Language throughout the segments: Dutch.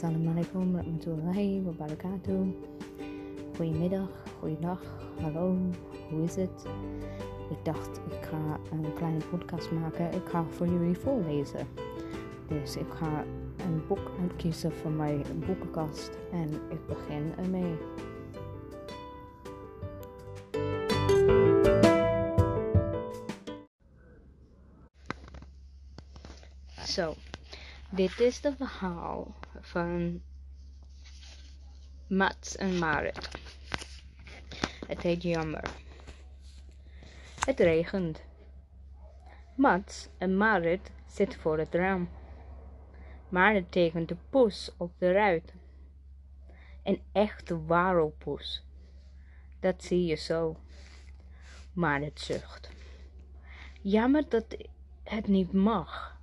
Assalamualaikum warahmatullahi wabarakatuh. Goedemiddag, goeiedag, hallo, hoe is het? Ik dacht, ik ga een kleine podcast maken. Ik ga voor jullie voorlezen. Dus ik ga een boek uitkiezen van mijn boekenkast en ik begin ermee. Zo, dit is de verhaal van Mats en Marit. Het heet Jammer. Het regent. Mats en Marit zitten voor het raam. Marit tekent de poes op de ruit. Een echte warelpoes. Dat zie je zo. Marit zucht. Jammer dat het niet mag.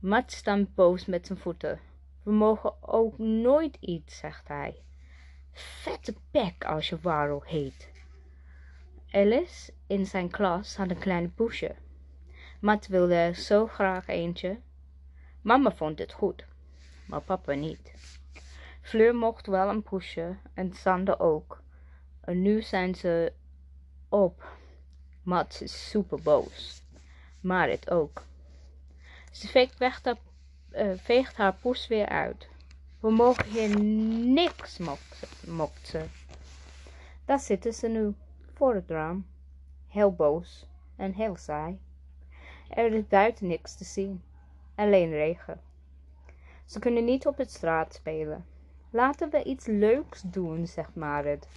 Mats staat boos met zijn voeten. We mogen ook nooit iets, zegt hij. Vette pek als je warel heet. Alice in zijn klas had een kleine poesje. Mats wilde zo graag eentje. Mama vond het goed, maar papa niet. Fleur mocht wel een poesje en Sander ook. En nu zijn ze op. Mats is super boos. Marit ook. Ze veegt, weg dat, uh, veegt haar poes weer uit. We mogen hier niks, mokt ze. Daar zitten ze nu, voor het raam. Heel boos en heel saai. Er is buiten niks te zien. Alleen regen. Ze kunnen niet op het straat spelen. Laten we iets leuks doen, zegt Marit.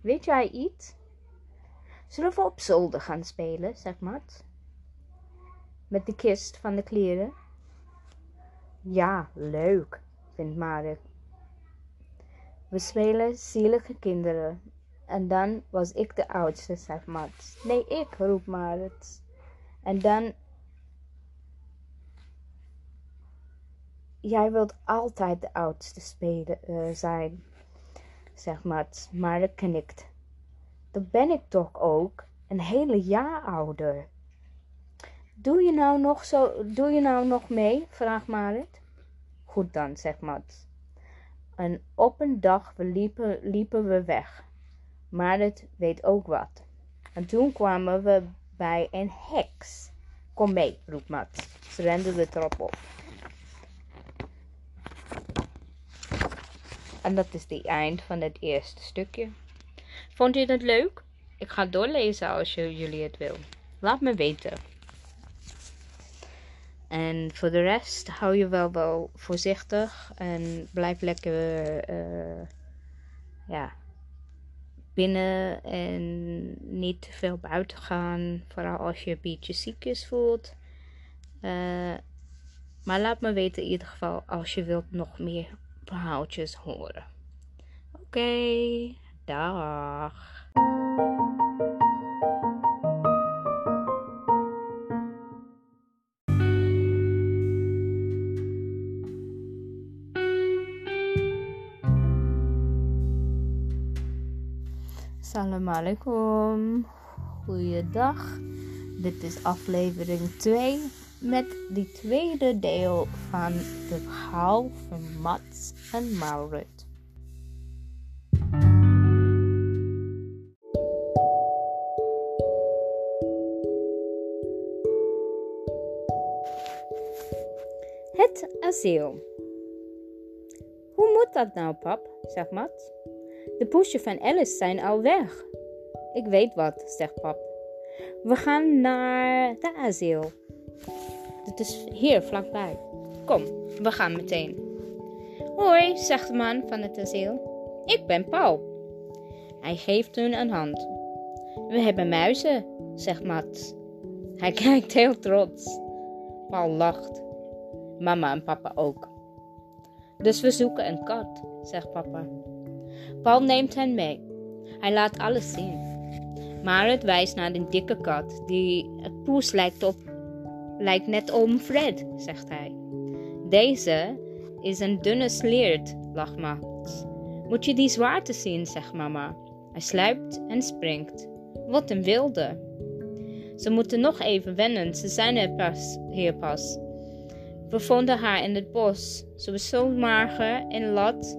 Weet jij iets? Zullen we op zolder gaan spelen, zegt Mart met de kist van de kleren? Ja, leuk, vindt Marit. We spelen zielige kinderen. En dan was ik de oudste, zegt Mats. Nee, ik, roept Marit. En dan... Jij wilt altijd de oudste spelen, uh, zijn, zegt Mats. Marit knikt. Dan ben ik toch ook een hele jaar ouder. Doe je nou nog, zo, doe je nou nog mee? vraagt Marit. Goed dan, zegt Mats. En op een dag liepen, we weg. Marit weet ook wat. En toen kwamen we bij een heks. Kom mee, roept Mats. Ze renden de trap op. En dat is het eind van het eerste stukje. Vond je het leuk? Ik ga doorlezen als jullie het wil. Laat me weten. En voor de rest hou je wel wel voorzichtig en blijf lekker uh, ja, binnen en niet te veel buiten gaan. Vooral als je een beetje ziekjes voelt. Uh, maar laat me weten in ieder geval als je wilt nog meer verhaaltjes horen. Oké, dag. Alaikum. Goeiedag. Dit is aflevering 2 met die tweede deel van het verhaal van Mats en Maurit. Het asiel. Hoe moet dat nou, pap? zegt Mats. De poesje van Alice zijn al weg. Ik weet wat, zegt pap. We gaan naar de asiel. Het is hier vlakbij. Kom, we gaan meteen. Hoi, zegt de man van het asiel. Ik ben Paul. Hij geeft hun een hand. We hebben muizen, zegt Mats. Hij kijkt heel trots. Paul lacht. Mama en papa ook. Dus we zoeken een kat, zegt papa. Paul neemt hen mee. Hij laat alles zien. Maar het wijst naar een dikke kat die het poes lijkt op, lijkt net om Fred, zegt hij. Deze is een dunne sleert, lacht Max. Moet je die zwaarte zien, zegt mama. Hij sluipt en springt. Wat een wilde. Ze moeten nog even wennen, ze zijn er pas, hier pas. We vonden haar in het bos. Ze was zo mager en lat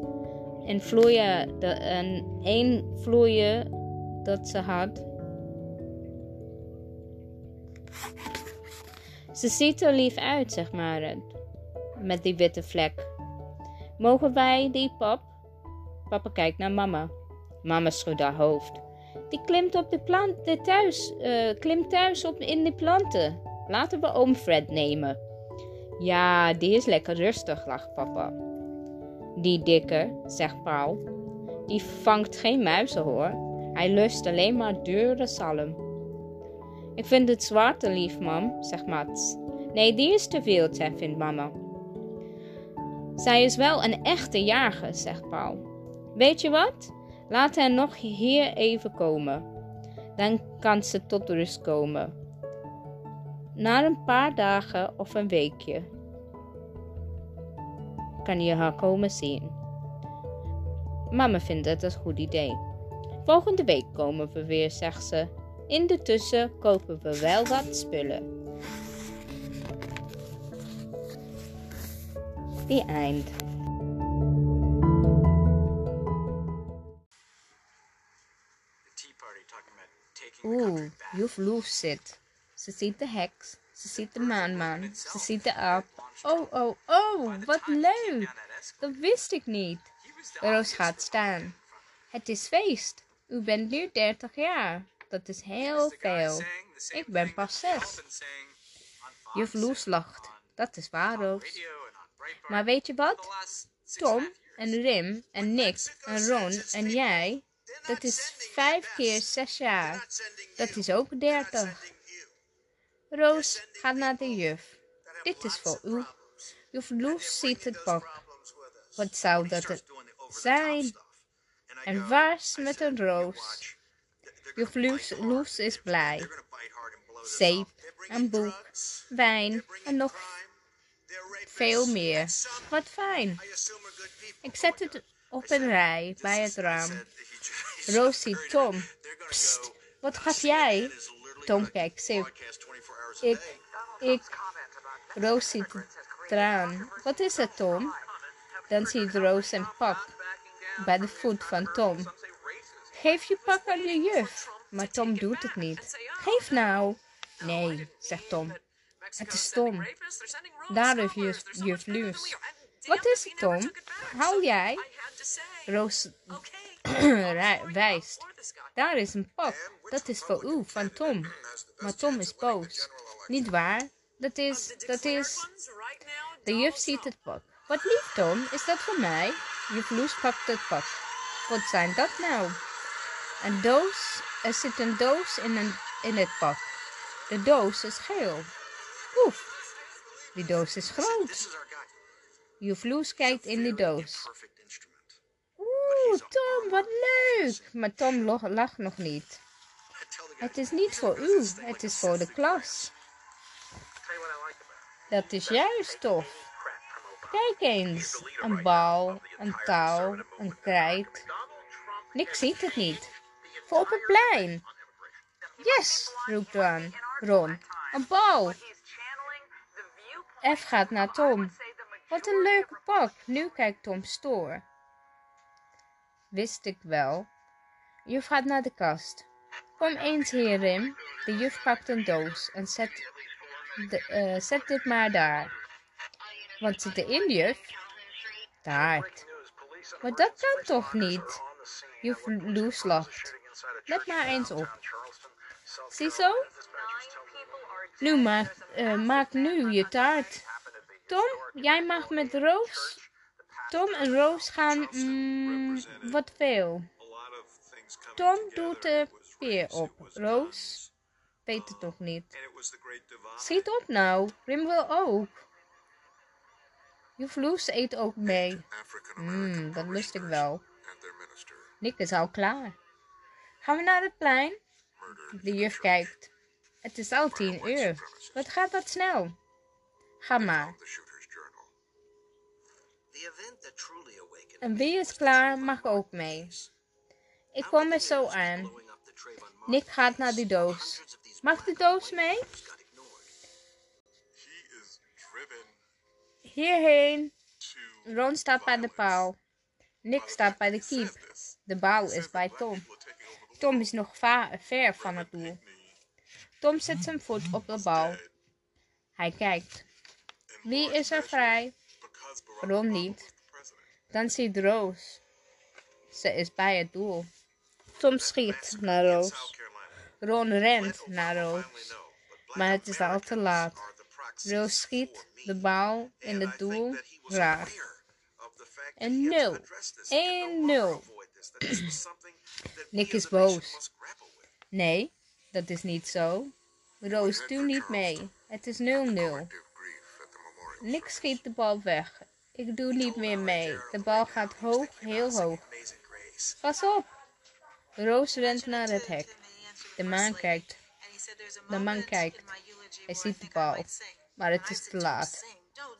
en vloeien, de, en één vloeien dat ze had. Ze ziet er lief uit, zegt Marit, met die witte vlek. Mogen wij die pap? Papa kijkt naar mama. Mama schudt haar hoofd. Die klimt op de plant, de thuis, uh, klimt thuis op in de planten. Laten we oom Fred nemen. Ja, die is lekker rustig, lacht papa. Die dikke, zegt Paul. Die vangt geen muizen hoor. Hij lust alleen maar dure zalm. Ik vind het zwarte lief, mam, zegt Mats. Nee, die is te veel, vindt mama. Zij is wel een echte jager, zegt Paul. Weet je wat? Laat hen nog hier even komen. Dan kan ze tot rust komen. Na een paar dagen of een weekje kan je haar komen zien. Mama vindt het een goed idee. Volgende week komen we weer, zegt ze. In de tussen kopen we wel wat spullen. The end. Oeh, juf Loes zit. Ze ziet de heks, ze ziet de maanman, ze ziet de aap. Oh, oh, oh, wat leuk! Dat wist ik niet. Roos gaat staan. Het is feest. U bent nu 30 jaar. Dat is heel veel. Ik ben pas zes. Juf Loes lacht. Dat is waar, Roos. Maar weet je wat? Tom en Rim en Nick en Ron en jij, dat is vijf keer zes jaar. Dat is ook dertig. Roos gaat naar de juf. Dit is voor u. Juf Loes ziet het pak. Wat zou dat zijn? En waars met een roos. Juf Loes is blij. Zeep, een boek, wijn en nog veel meer. Wat fijn. Ik zet het op een rij bij het raam. Roos ziet Tom. Psst, wat gaat jij? Tom kijkt Sip. Ik, ik. Roos ziet traan. Wat is het, Tom? Dan ziet Roos een pak bij de voet van Tom. Geef je pak aan de juf. Maar Tom doet het niet. Geef nou. Nee, zegt Tom. Het is Tom. Daar heeft juf, juf Luus. Wat is het, Tom? Hou jij? Roos wijst. Daar is een pak. Dat is voor u, van Tom. Maar Tom is boos. Niet waar? Dat is, dat is... De juf ziet het pak. Wat lief, Tom. Is dat voor mij? Juf Loes pakt het pak. Wat zijn dat nou? Een doos. Er zit een doos in, een, in het pak. De doos is geel. Oef, die doos is groot. Juf Loes kijkt in de doos. Oeh, Tom, wat leuk. Maar Tom lacht nog niet. Het is niet voor u, het is voor de klas. Dat is juist tof. Kijk eens, een bal, een touw, een krijt. Niks ziet het niet. Voor op het plein. Yes, roept Ron. Ron. Een bal. F gaat naar Tom. Wat een leuke pak. Nu kijkt Tom stoor. Wist ik wel. Juf gaat naar de kast. Kom eens hier, Rim. De juf pakt een doos en zet, de, uh, zet dit maar daar. Wat zit erin, juf? Taart. Maar dat kan toch niet? Juf Loes lacht. Let maar eens op. Ziezo? Nu maak, uh, maak nu je taart. Tom, jij mag met Roos. Tom en Roos gaan mm, wat veel. Tom doet de peer op. Roos weet het nog niet. Schiet op nou, Rim wil ook. Juf Loes eet ook mee. Mmm, dat lust ik wel. Nick is al klaar. Gaan we naar het plein? De juf kijkt. Het is al tien uur. Wat gaat dat snel? Ga maar. En wie is klaar mag ook mee. Ik kom er zo aan. Nick gaat naar die doos. Mag de doos mee? Hierheen. Ron staat bij de paal. Nick staat bij de keep. De bal He is bij Tom. Tom is nog ver van het doel. Tom zet zijn voet op de bal. Hij kijkt. Wie is er vrij? Ron niet. Dan ziet Roos. Ze is bij het doel. Tom schiet naar Roos. Ron rent naar Roos. Maar het is al te laat. Roos schiet de bal in het doel raar. En 0. 1-0. Nick is boos. Nee, dat is niet zo. Roos, doe niet mee. Het is 0-0. Collective grief at the memorial Nick schiet de bal weg. Ik doe niet meer mee. De bal gaat hoog, heel hoog. Pas op! Roos rent naar het hek. De man kijkt, De man kijkt. Hij ziet de bal. Maar het is te laat.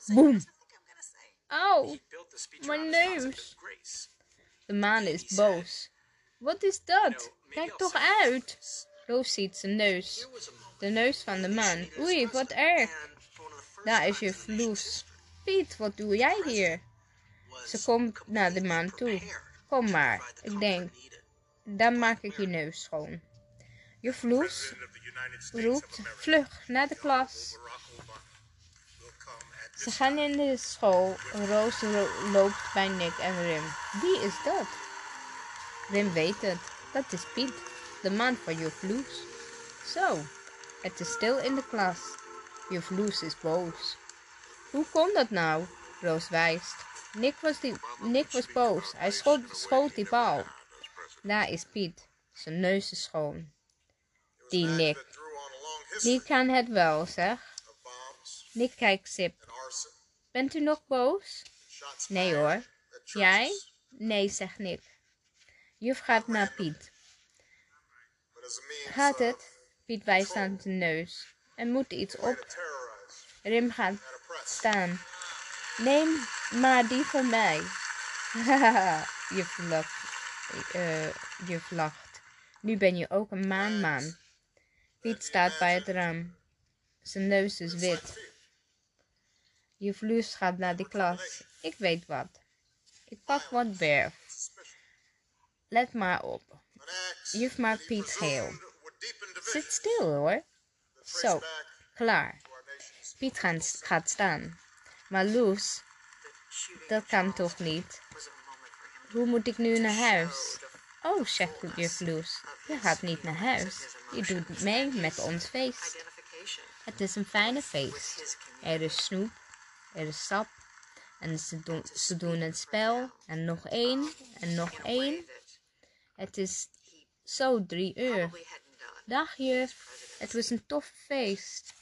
Boom. Boem! Au! He built the speech Mijn neus. De maan is boos. Wat is dat? Kijk toch uit! Roos ziet zijn neus. De neus van de maan. Oei, wat erg! Daar is je vloes. Piet, wat doe jij hier? Ze komt naar de maan toe. Kom maar, ik denk. Dan maak ik je neus schoon. Je vloes roept vlug naar de klas. Ze gaan in de school. Roos ro- loopt bij Nick en Rim. Wie is dat? Rim weet het. Dat is Piet, de man van je vloes. Zo, het is stil in de klas. Je vloes is boos. Hoe kon dat nou? Roos wijst. Nick was, die, Nick was boos. Hij schoot, schoot die bal. Daar is Piet. Zijn neus is schoon. Die Nick. Die kan het wel, zeg. Nick kijkt sip. Bent u nog boos? Nee hoor. Jij? Nee, zegt Nick. Juf gaat naar Piet. Gaat het? Piet wijst aan zijn neus. Er moet iets op. Rim gaat staan. Neem maar die van mij. Haha, juf lacht. Juf lacht. Nu ben je ook een maanman. Piet staat bij het raam. Zijn neus is wit. Juf Loes gaat naar de klas. Ik weet wat. Ik pak wat verf. Let maar op. An act Juf maakt that he Piet geel. Zit stil hoor. Zo, klaar. Piet gaat, gaat staan. Maar Loes, dat kan toch niet? Hoe moet ik nu naar huis? Oh, zegt juf Loes. Je gaat niet naar huis. Je doet mee met ons feest. Het is een fijne feest. Er is snoep, er is sap. En ze doen, ze doen een spel. En nog één, en nog één. Het is zo drie uur. Dag juf, het was een tof feest.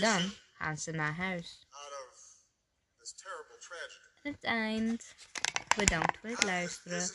Dan gaan ze naar huis. Het eind. Bedankt voor het luisteren.